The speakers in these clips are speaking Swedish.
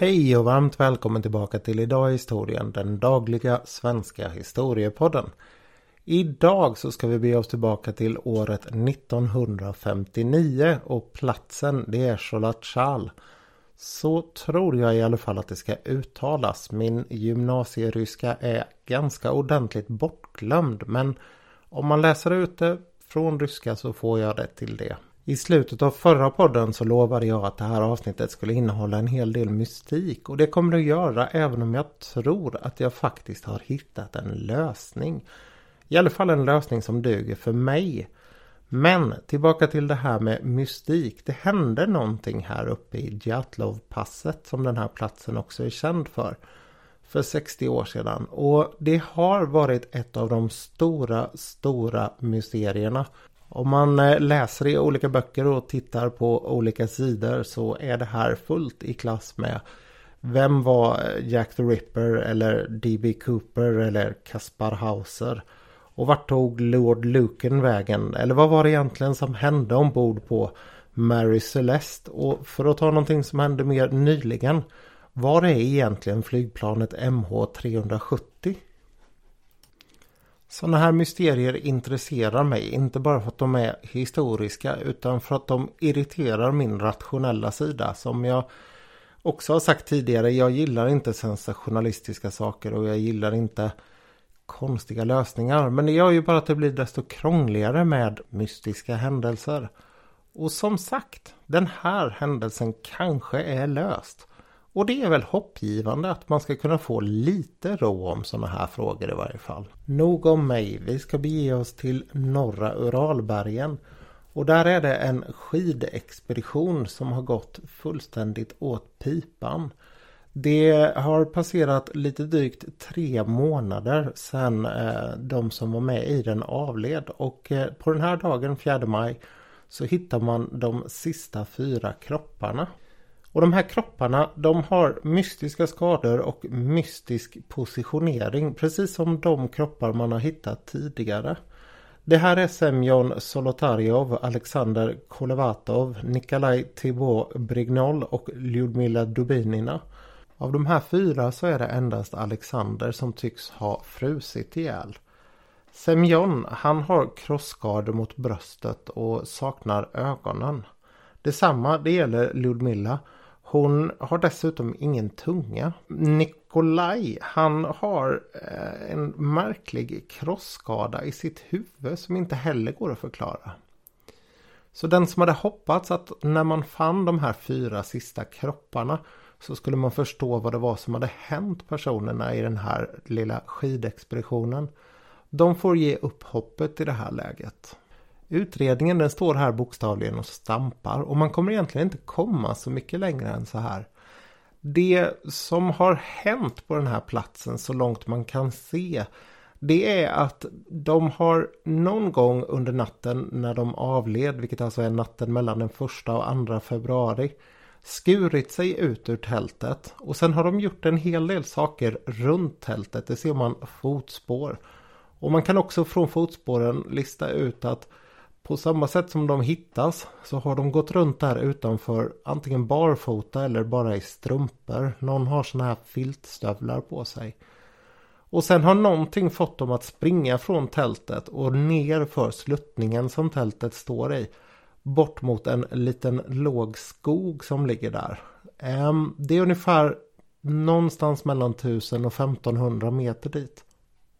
Hej och varmt välkommen tillbaka till Idag i historien, den dagliga svenska historiepodden. Idag så ska vi be oss tillbaka till året 1959 och platsen det är Cholatchal. Så tror jag i alla fall att det ska uttalas. Min gymnasieryska är ganska ordentligt bortglömd men om man läser ut det från ryska så får jag det till det. I slutet av förra podden så lovade jag att det här avsnittet skulle innehålla en hel del mystik och det kommer det att göra även om jag tror att jag faktiskt har hittat en lösning. I alla fall en lösning som duger för mig. Men tillbaka till det här med mystik. Det hände någonting här uppe i Djatlovpasset som den här platsen också är känd för. För 60 år sedan. Och det har varit ett av de stora, stora mysterierna. Om man eh, läser i olika böcker och tittar på olika sidor så är det här fullt i klass med vem var eh, Jack the Ripper eller D.B. Cooper eller Kaspar Hauser? Och vart tog Lord Luken vägen? Eller vad var det egentligen som hände ombord på Mary Celeste? Och för att ta någonting som hände mer nyligen. Var är egentligen flygplanet MH370? Sådana här mysterier intresserar mig, inte bara för att de är historiska utan för att de irriterar min rationella sida. Som jag också har sagt tidigare, jag gillar inte sensationalistiska saker och jag gillar inte konstiga lösningar. Men det gör ju bara att det blir desto krångligare med mystiska händelser. Och som sagt, den här händelsen kanske är löst. Och det är väl hoppgivande att man ska kunna få lite ro om sådana här frågor i varje fall. Nog om mig, vi ska bege oss till norra Uralbergen. Och där är det en skidexpedition som har gått fullständigt åt pipan. Det har passerat lite drygt tre månader sedan eh, de som var med i den avled och eh, på den här dagen, 4 maj, så hittar man de sista fyra kropparna. Och de här kropparna de har mystiska skador och mystisk positionering precis som de kroppar man har hittat tidigare. Det här är Semyon Solotarjov, Alexander Kolevatov, Nikolaj Thibaut Brignol och Ljudmila Dubinina. Av de här fyra så är det endast Alexander som tycks ha frusit ihjäl. Semyon han har krossskador mot bröstet och saknar ögonen. Detsamma det gäller Ludmilla. Hon har dessutom ingen tunga. Nikolaj han har eh, en märklig krossskada i sitt huvud som inte heller går att förklara. Så den som hade hoppats att när man fann de här fyra sista kropparna så skulle man förstå vad det var som hade hänt personerna i den här lilla skidexpeditionen. De får ge upp hoppet i det här läget. Utredningen den står här bokstavligen och stampar och man kommer egentligen inte komma så mycket längre än så här. Det som har hänt på den här platsen så långt man kan se det är att de har någon gång under natten när de avled, vilket alltså är natten mellan den första och andra februari, skurit sig ut ur tältet och sen har de gjort en hel del saker runt tältet. Det ser man fotspår. Och man kan också från fotspåren lista ut att på samma sätt som de hittas så har de gått runt där utanför antingen barfota eller bara i strumpor. Någon har såna här filtstövlar på sig. Och sen har någonting fått dem att springa från tältet och ner för sluttningen som tältet står i bort mot en liten låg skog som ligger där. Ehm, det är ungefär någonstans mellan 1000 och 1500 meter dit.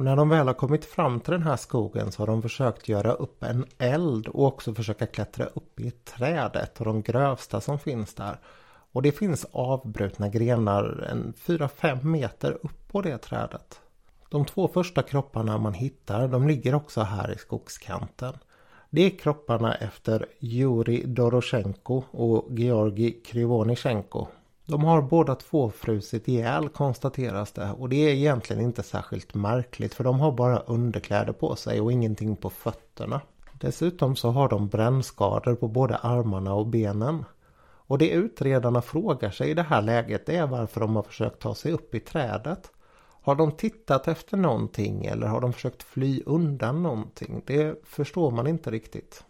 Och när de väl har kommit fram till den här skogen så har de försökt göra upp en eld och också försöka klättra upp i trädet och de grövsta som finns där. Och det finns avbrutna grenar en 4-5 meter upp på det trädet. De två första kropparna man hittar de ligger också här i skogskanten. Det är kropparna efter Juri Doroshenko och Georgi Krivonichenko. De har båda två frusit ihjäl konstateras det och det är egentligen inte särskilt märkligt för de har bara underkläder på sig och ingenting på fötterna. Dessutom så har de brännskador på både armarna och benen. Och det utredarna frågar sig i det här läget är varför de har försökt ta sig upp i trädet. Har de tittat efter någonting eller har de försökt fly undan någonting? Det förstår man inte riktigt.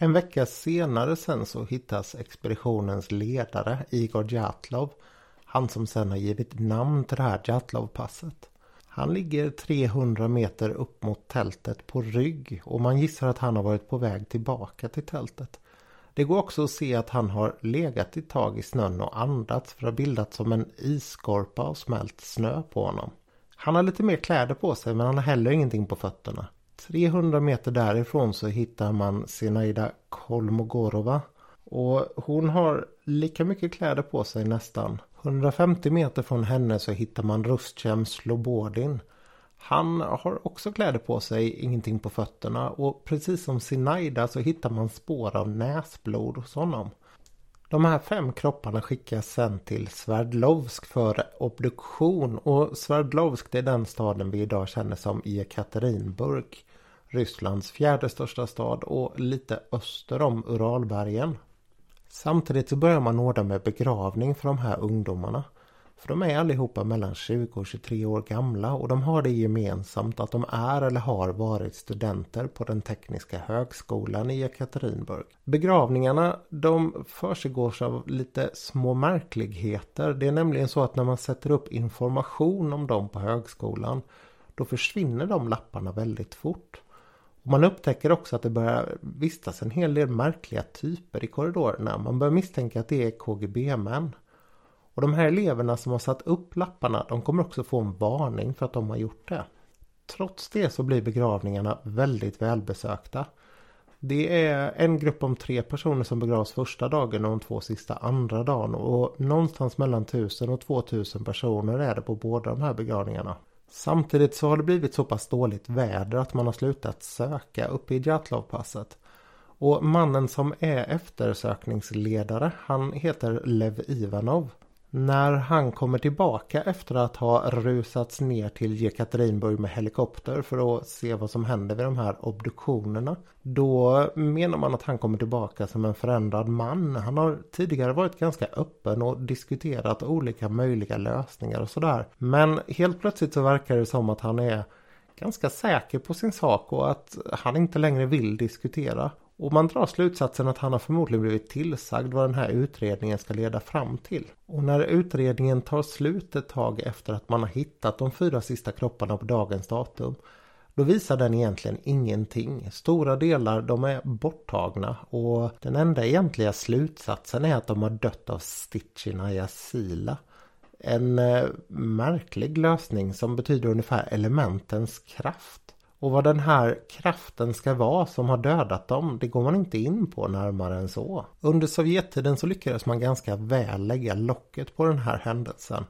En vecka senare sen så hittas expeditionens ledare Igor Djatlov. Han som sen har givit namn till det här Djatlovpasset Han ligger 300 meter upp mot tältet på rygg och man gissar att han har varit på väg tillbaka till tältet. Det går också att se att han har legat ett tag i snön och andats för att ha bildat som en isskorpa och smält snö på honom. Han har lite mer kläder på sig men han har heller ingenting på fötterna. 300 meter därifrån så hittar man Sinaida Kolmogorova. Och hon har lika mycket kläder på sig nästan. 150 meter från henne så hittar man Rustjem Slobodin. Han har också kläder på sig, ingenting på fötterna och precis som Sinaida så hittar man spår av näsblod hos honom. De här fem kropparna skickas sen till Sverdlovsk för obduktion och Sverdlovsk det är den staden vi idag känner som Jekaterinburg. Rysslands fjärde största stad och lite öster om Uralbergen. Samtidigt så börjar man ordna med begravning för de här ungdomarna. För de är allihopa mellan 20 och 23 år gamla och de har det gemensamt att de är eller har varit studenter på den tekniska högskolan i Ekaterinburg. Begravningarna de försiggås av lite små märkligheter. Det är nämligen så att när man sätter upp information om dem på högskolan då försvinner de lapparna väldigt fort. Och man upptäcker också att det börjar vistas en hel del märkliga typer i korridorerna. Man börjar misstänka att det är KGB-män. Och de här eleverna som har satt upp lapparna de kommer också få en varning för att de har gjort det. Trots det så blir begravningarna väldigt välbesökta. Det är en grupp om tre personer som begravs första dagen och de två sista andra dagen. Och någonstans mellan 1000 och 2000 personer är det på båda de här begravningarna. Samtidigt så har det blivit så pass dåligt väder att man har slutat söka uppe i Djatlovpasset. Och mannen som är eftersökningsledare han heter Lev Ivanov. När han kommer tillbaka efter att ha rusats ner till Jekaterinburg med helikopter för att se vad som händer vid de här obduktionerna. Då menar man att han kommer tillbaka som en förändrad man. Han har tidigare varit ganska öppen och diskuterat olika möjliga lösningar och sådär. Men helt plötsligt så verkar det som att han är ganska säker på sin sak och att han inte längre vill diskutera. Och man drar slutsatsen att han har förmodligen blivit tillsagd vad den här utredningen ska leda fram till. Och när utredningen tar slut ett tag efter att man har hittat de fyra sista kropparna på dagens datum då visar den egentligen ingenting. Stora delar de är borttagna och den enda egentliga slutsatsen är att de har dött av Stitchina Sila. En eh, märklig lösning som betyder ungefär elementens kraft. Och vad den här kraften ska vara som har dödat dem, det går man inte in på närmare än så. Under Sovjettiden så lyckades man ganska väl lägga locket på den här händelsen.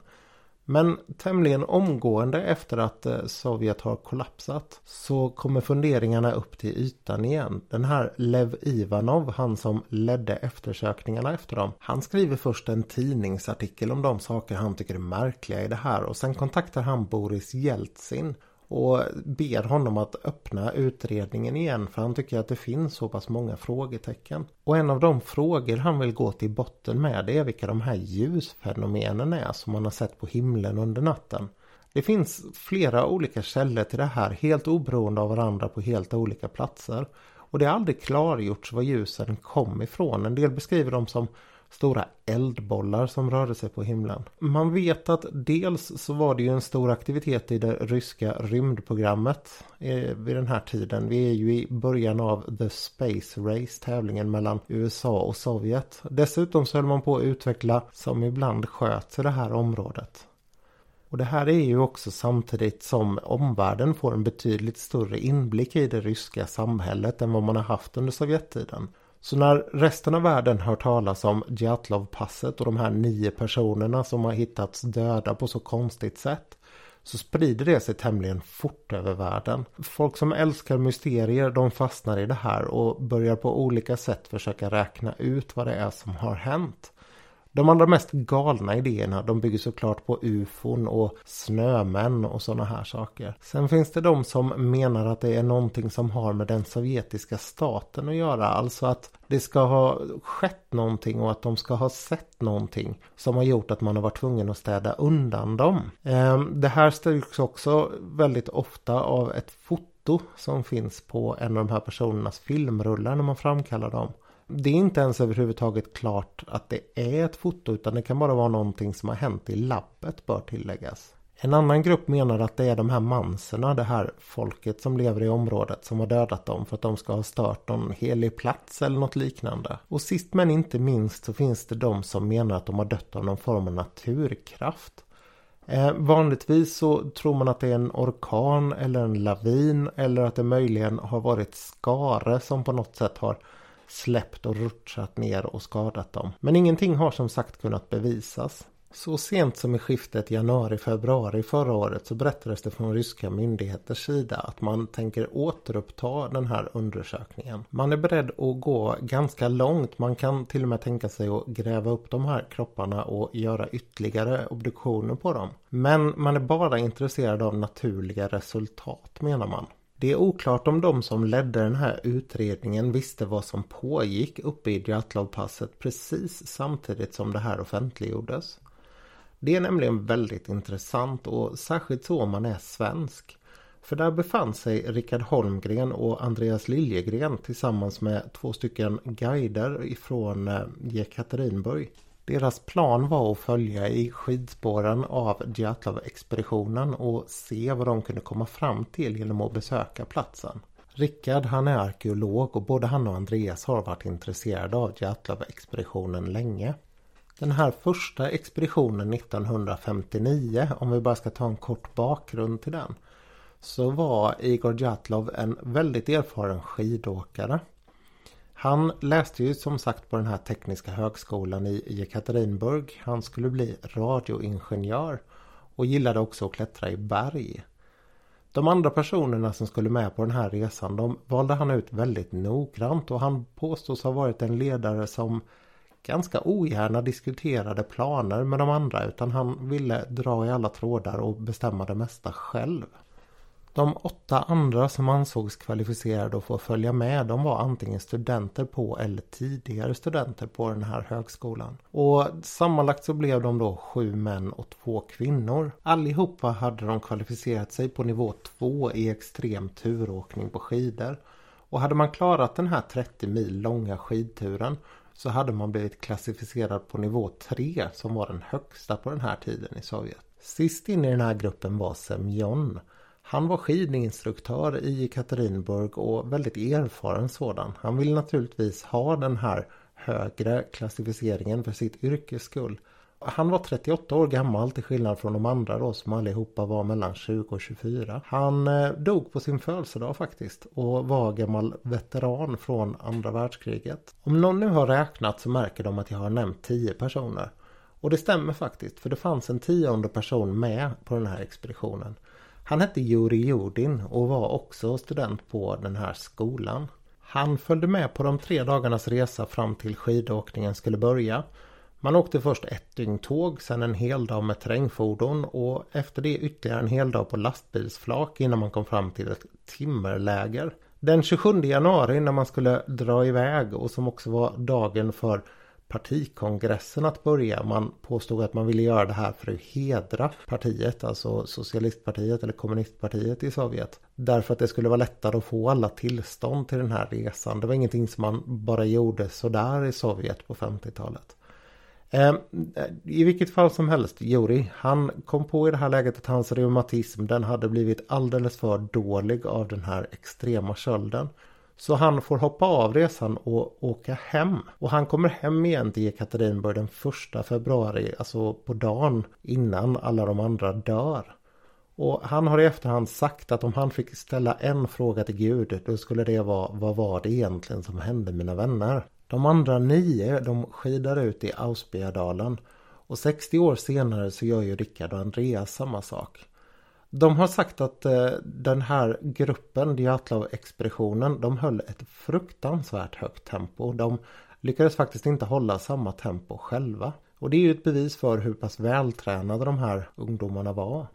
Men tämligen omgående efter att eh, Sovjet har kollapsat så kommer funderingarna upp till ytan igen. Den här Lev Ivanov, han som ledde eftersökningarna efter dem. Han skriver först en tidningsartikel om de saker han tycker är märkliga i det här och sen kontaktar han Boris Jeltsin och ber honom att öppna utredningen igen för han tycker att det finns så pass många frågetecken. Och en av de frågor han vill gå till botten med det är vilka de här ljusfenomenen är som man har sett på himlen under natten. Det finns flera olika källor till det här helt oberoende av varandra på helt olika platser. Och det har aldrig klargjorts var ljusen kom ifrån. En del beskriver dem som stora eldbollar som rörde sig på himlen. Man vet att dels så var det ju en stor aktivitet i det ryska rymdprogrammet eh, vid den här tiden. Vi är ju i början av The Space Race, tävlingen mellan USA och Sovjet. Dessutom så höll man på att utveckla som ibland sköts i det här området. Och det här är ju också samtidigt som omvärlden får en betydligt större inblick i det ryska samhället än vad man har haft under Sovjettiden. Så när resten av världen hör talas om Djatlovpasset och de här nio personerna som har hittats döda på så konstigt sätt så sprider det sig tämligen fort över världen. Folk som älskar mysterier de fastnar i det här och börjar på olika sätt försöka räkna ut vad det är som har hänt. De allra mest galna idéerna de bygger såklart på ufon och snömän och sådana här saker. Sen finns det de som menar att det är någonting som har med den sovjetiska staten att göra. Alltså att det ska ha skett någonting och att de ska ha sett någonting som har gjort att man har varit tvungen att städa undan dem. Ehm, det här styrks också väldigt ofta av ett foto som finns på en av de här personernas filmrullar när man framkallar dem. Det är inte ens överhuvudtaget klart att det är ett foto utan det kan bara vara någonting som har hänt i labbet bör tilläggas. En annan grupp menar att det är de här manserna, det här folket som lever i området som har dödat dem för att de ska ha stört någon helig plats eller något liknande. Och sist men inte minst så finns det de som menar att de har dött av någon form av naturkraft. Eh, vanligtvis så tror man att det är en orkan eller en lavin eller att det möjligen har varit skare som på något sätt har släppt och rutschat ner och skadat dem. Men ingenting har som sagt kunnat bevisas. Så sent som i skiftet januari-februari förra året så berättades det från ryska myndigheters sida att man tänker återuppta den här undersökningen. Man är beredd att gå ganska långt. Man kan till och med tänka sig att gräva upp de här kropparna och göra ytterligare obduktioner på dem. Men man är bara intresserad av naturliga resultat menar man. Det är oklart om de som ledde den här utredningen visste vad som pågick uppe i Djatlovpasset precis samtidigt som det här offentliggjordes. Det är nämligen väldigt intressant och särskilt så om man är svensk. För där befann sig Rickard Holmgren och Andreas Liljegren tillsammans med två stycken guider ifrån eh, Jekaterinburg. Deras plan var att följa i skidspåren av Djatlov-expeditionen och se vad de kunde komma fram till genom att besöka platsen. Rickard han är arkeolog och både han och Andreas har varit intresserade av Djatlov-expeditionen länge. Den här första expeditionen 1959, om vi bara ska ta en kort bakgrund till den. Så var Igor Djatlov en väldigt erfaren skidåkare. Han läste ju som sagt på den här tekniska högskolan i Jekaterinburg. Han skulle bli radioingenjör och gillade också att klättra i berg. De andra personerna som skulle med på den här resan de valde han ut väldigt noggrant och han påstås ha varit en ledare som ganska ogärna diskuterade planer med de andra utan han ville dra i alla trådar och bestämma det mesta själv. De åtta andra som ansågs kvalificerade att få följa med de var antingen studenter på eller tidigare studenter på den här högskolan. Och sammanlagt så blev de då sju män och två kvinnor. Allihopa hade de kvalificerat sig på nivå 2 i extrem turåkning på skidor. Och hade man klarat den här 30 mil långa skidturen så hade man blivit klassificerad på nivå 3 som var den högsta på den här tiden i Sovjet. Sist in i den här gruppen var Semjon. Han var skidinstruktör i Katerinburg och väldigt erfaren sådan. Han ville naturligtvis ha den här högre klassificeringen för sitt yrkes skull. Han var 38 år gammal till skillnad från de andra då som allihopa var mellan 20 och 24. Han eh, dog på sin födelsedag faktiskt och var gammal veteran från andra världskriget. Om någon nu har räknat så märker de att jag har nämnt 10 personer. Och det stämmer faktiskt för det fanns en tionde person med på den här expeditionen. Han hette Juri Judin och var också student på den här skolan. Han följde med på de tre dagarnas resa fram till skidåkningen skulle börja. Man åkte först ett dygn tåg, sen en hel dag med terrängfordon och efter det ytterligare en hel dag på lastbilsflak innan man kom fram till ett timmerläger. Den 27 januari när man skulle dra iväg och som också var dagen för partikongressen att börja. Man påstod att man ville göra det här för att hedra partiet, alltså socialistpartiet eller kommunistpartiet i Sovjet. Därför att det skulle vara lättare att få alla tillstånd till den här resan. Det var ingenting som man bara gjorde sådär i Sovjet på 50-talet. Ehm, I vilket fall som helst, Juri, han kom på i det här läget att hans reumatism den hade blivit alldeles för dålig av den här extrema kölden. Så han får hoppa av resan och åka hem. Och han kommer hem igen till Ekaterinburg den första februari, alltså på dagen innan alla de andra dör. Och han har i efterhand sagt att om han fick ställa en fråga till Gud då skulle det vara vad var det egentligen som hände mina vänner? De andra nio de skidar ut i Ausbyadalen. och 60 år senare så gör ju Rickard och Andreas samma sak. De har sagt att eh, den här gruppen, Diatlov-expeditionen, de höll ett fruktansvärt högt tempo. De lyckades faktiskt inte hålla samma tempo själva. Och det är ju ett bevis för hur pass vältränade de här ungdomarna var.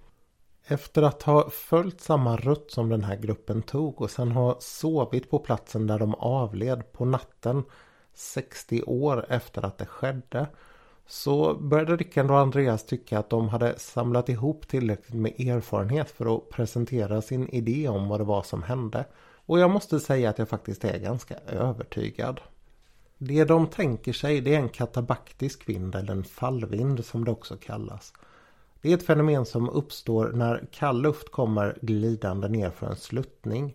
Efter att ha följt samma rutt som den här gruppen tog och sen ha sovit på platsen där de avled på natten 60 år efter att det skedde så började Rickard och Andreas tycka att de hade samlat ihop tillräckligt med erfarenhet för att presentera sin idé om vad det var som hände. Och jag måste säga att jag faktiskt är ganska övertygad. Det de tänker sig det är en katabaktisk vind eller en fallvind som det också kallas. Det är ett fenomen som uppstår när kall luft kommer glidande ner för en sluttning.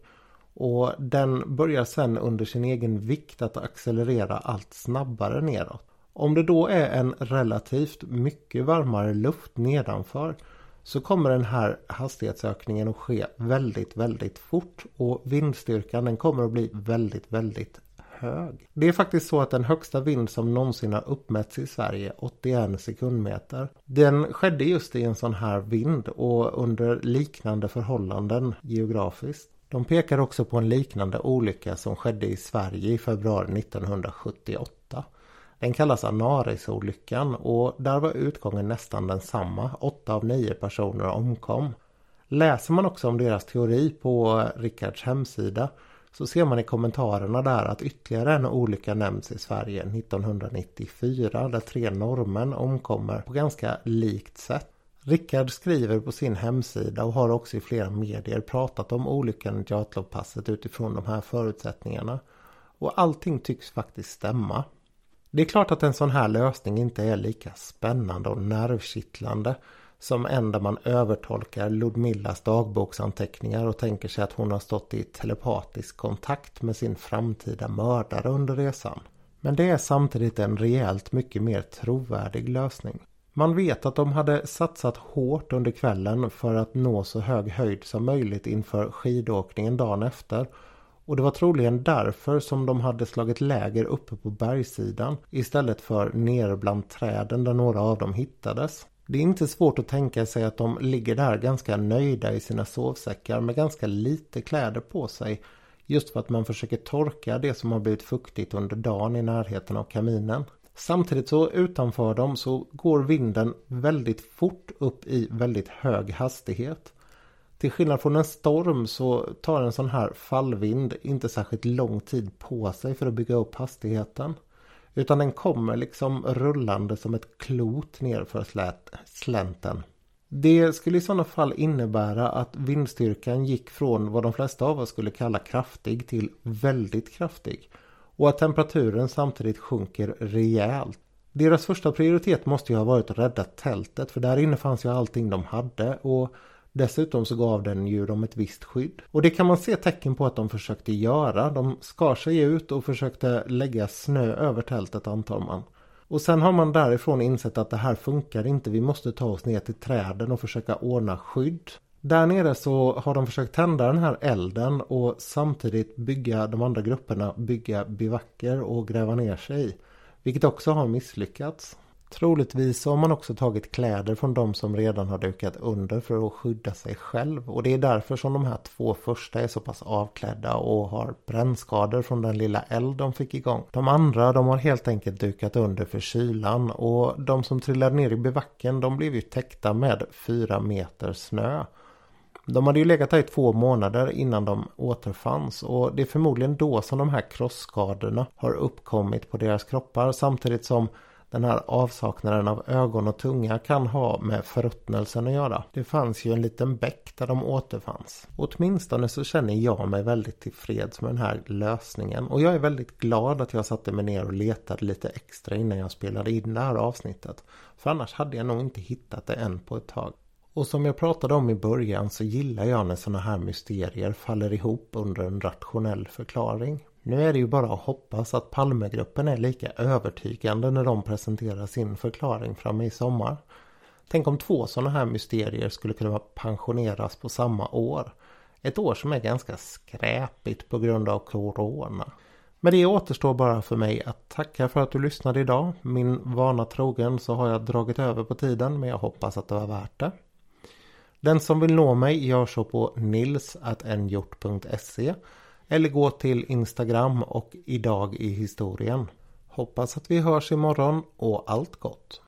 Och den börjar sedan under sin egen vikt att accelerera allt snabbare neråt. Om det då är en relativt mycket varmare luft nedanför så kommer den här hastighetsökningen att ske väldigt, väldigt fort och vindstyrkan den kommer att bli väldigt, väldigt hög. Det är faktiskt så att den högsta vind som någonsin har uppmätts i Sverige, 81 sekundmeter, den skedde just i en sån här vind och under liknande förhållanden geografiskt. De pekar också på en liknande olycka som skedde i Sverige i februari 1978. Den kallas Anarisolyckan och där var utgången nästan densamma. Åtta av nio personer omkom. Läser man också om deras teori på Rickards hemsida så ser man i kommentarerna där att ytterligare en olycka nämns i Sverige 1994 där tre norrmän omkommer på ganska likt sätt. Rickard skriver på sin hemsida och har också i flera medier pratat om olyckan i Jatlovpasset utifrån de här förutsättningarna. Och allting tycks faktiskt stämma. Det är klart att en sån här lösning inte är lika spännande och nervkittlande som en där man övertolkar Ludmillas dagboksanteckningar och tänker sig att hon har stått i telepatisk kontakt med sin framtida mördare under resan. Men det är samtidigt en rejält mycket mer trovärdig lösning. Man vet att de hade satsat hårt under kvällen för att nå så hög höjd som möjligt inför skidåkningen dagen efter och det var troligen därför som de hade slagit läger uppe på bergssidan istället för nere bland träden där några av dem hittades. Det är inte svårt att tänka sig att de ligger där ganska nöjda i sina sovsäckar med ganska lite kläder på sig. Just för att man försöker torka det som har blivit fuktigt under dagen i närheten av kaminen. Samtidigt så utanför dem så går vinden väldigt fort upp i väldigt hög hastighet. Till skillnad från en storm så tar en sån här fallvind inte särskilt lång tid på sig för att bygga upp hastigheten. Utan den kommer liksom rullande som ett klot nerför slänten. Det skulle i sådana fall innebära att vindstyrkan gick från vad de flesta av oss skulle kalla kraftig till väldigt kraftig. Och att temperaturen samtidigt sjunker rejält. Deras första prioritet måste ju ha varit att rädda tältet för där inne fanns ju allting de hade och Dessutom så gav den ju dem ett visst skydd. Och det kan man se tecken på att de försökte göra. De skar sig ut och försökte lägga snö över tältet antar man. Och sen har man därifrån insett att det här funkar inte. Vi måste ta oss ner till träden och försöka ordna skydd. Där nere så har de försökt tända den här elden och samtidigt bygga de andra grupperna, bygga bivacker och gräva ner sig i. Vilket också har misslyckats. Troligtvis har man också tagit kläder från de som redan har dukat under för att skydda sig själv. Och det är därför som de här två första är så pass avklädda och har brännskador från den lilla eld de fick igång. De andra de har helt enkelt dukat under för kylan och de som trillade ner i bivacken de blev ju täckta med fyra meter snö. De hade ju legat där i två månader innan de återfanns och det är förmodligen då som de här krossskadorna har uppkommit på deras kroppar samtidigt som den här avsaknaden av ögon och tunga kan ha med förruttnelsen att göra. Det fanns ju en liten bäck där de återfanns. Åtminstone så känner jag mig väldigt tillfreds med den här lösningen och jag är väldigt glad att jag satte mig ner och letade lite extra innan jag spelade in det här avsnittet. För annars hade jag nog inte hittat det än på ett tag. Och som jag pratade om i början så gillar jag när sådana här mysterier faller ihop under en rationell förklaring. Nu är det ju bara att hoppas att Palmegruppen är lika övertygande när de presenterar sin förklaring framme i sommar. Tänk om två sådana här mysterier skulle kunna pensioneras på samma år. Ett år som är ganska skräpigt på grund av Corona. Men det återstår bara för mig att tacka för att du lyssnade idag. Min vana trogen så har jag dragit över på tiden men jag hoppas att det var värt det. Den som vill nå mig gör så på nils.nhjort.se eller gå till Instagram och idag i historien. Hoppas att vi hörs imorgon och allt gott!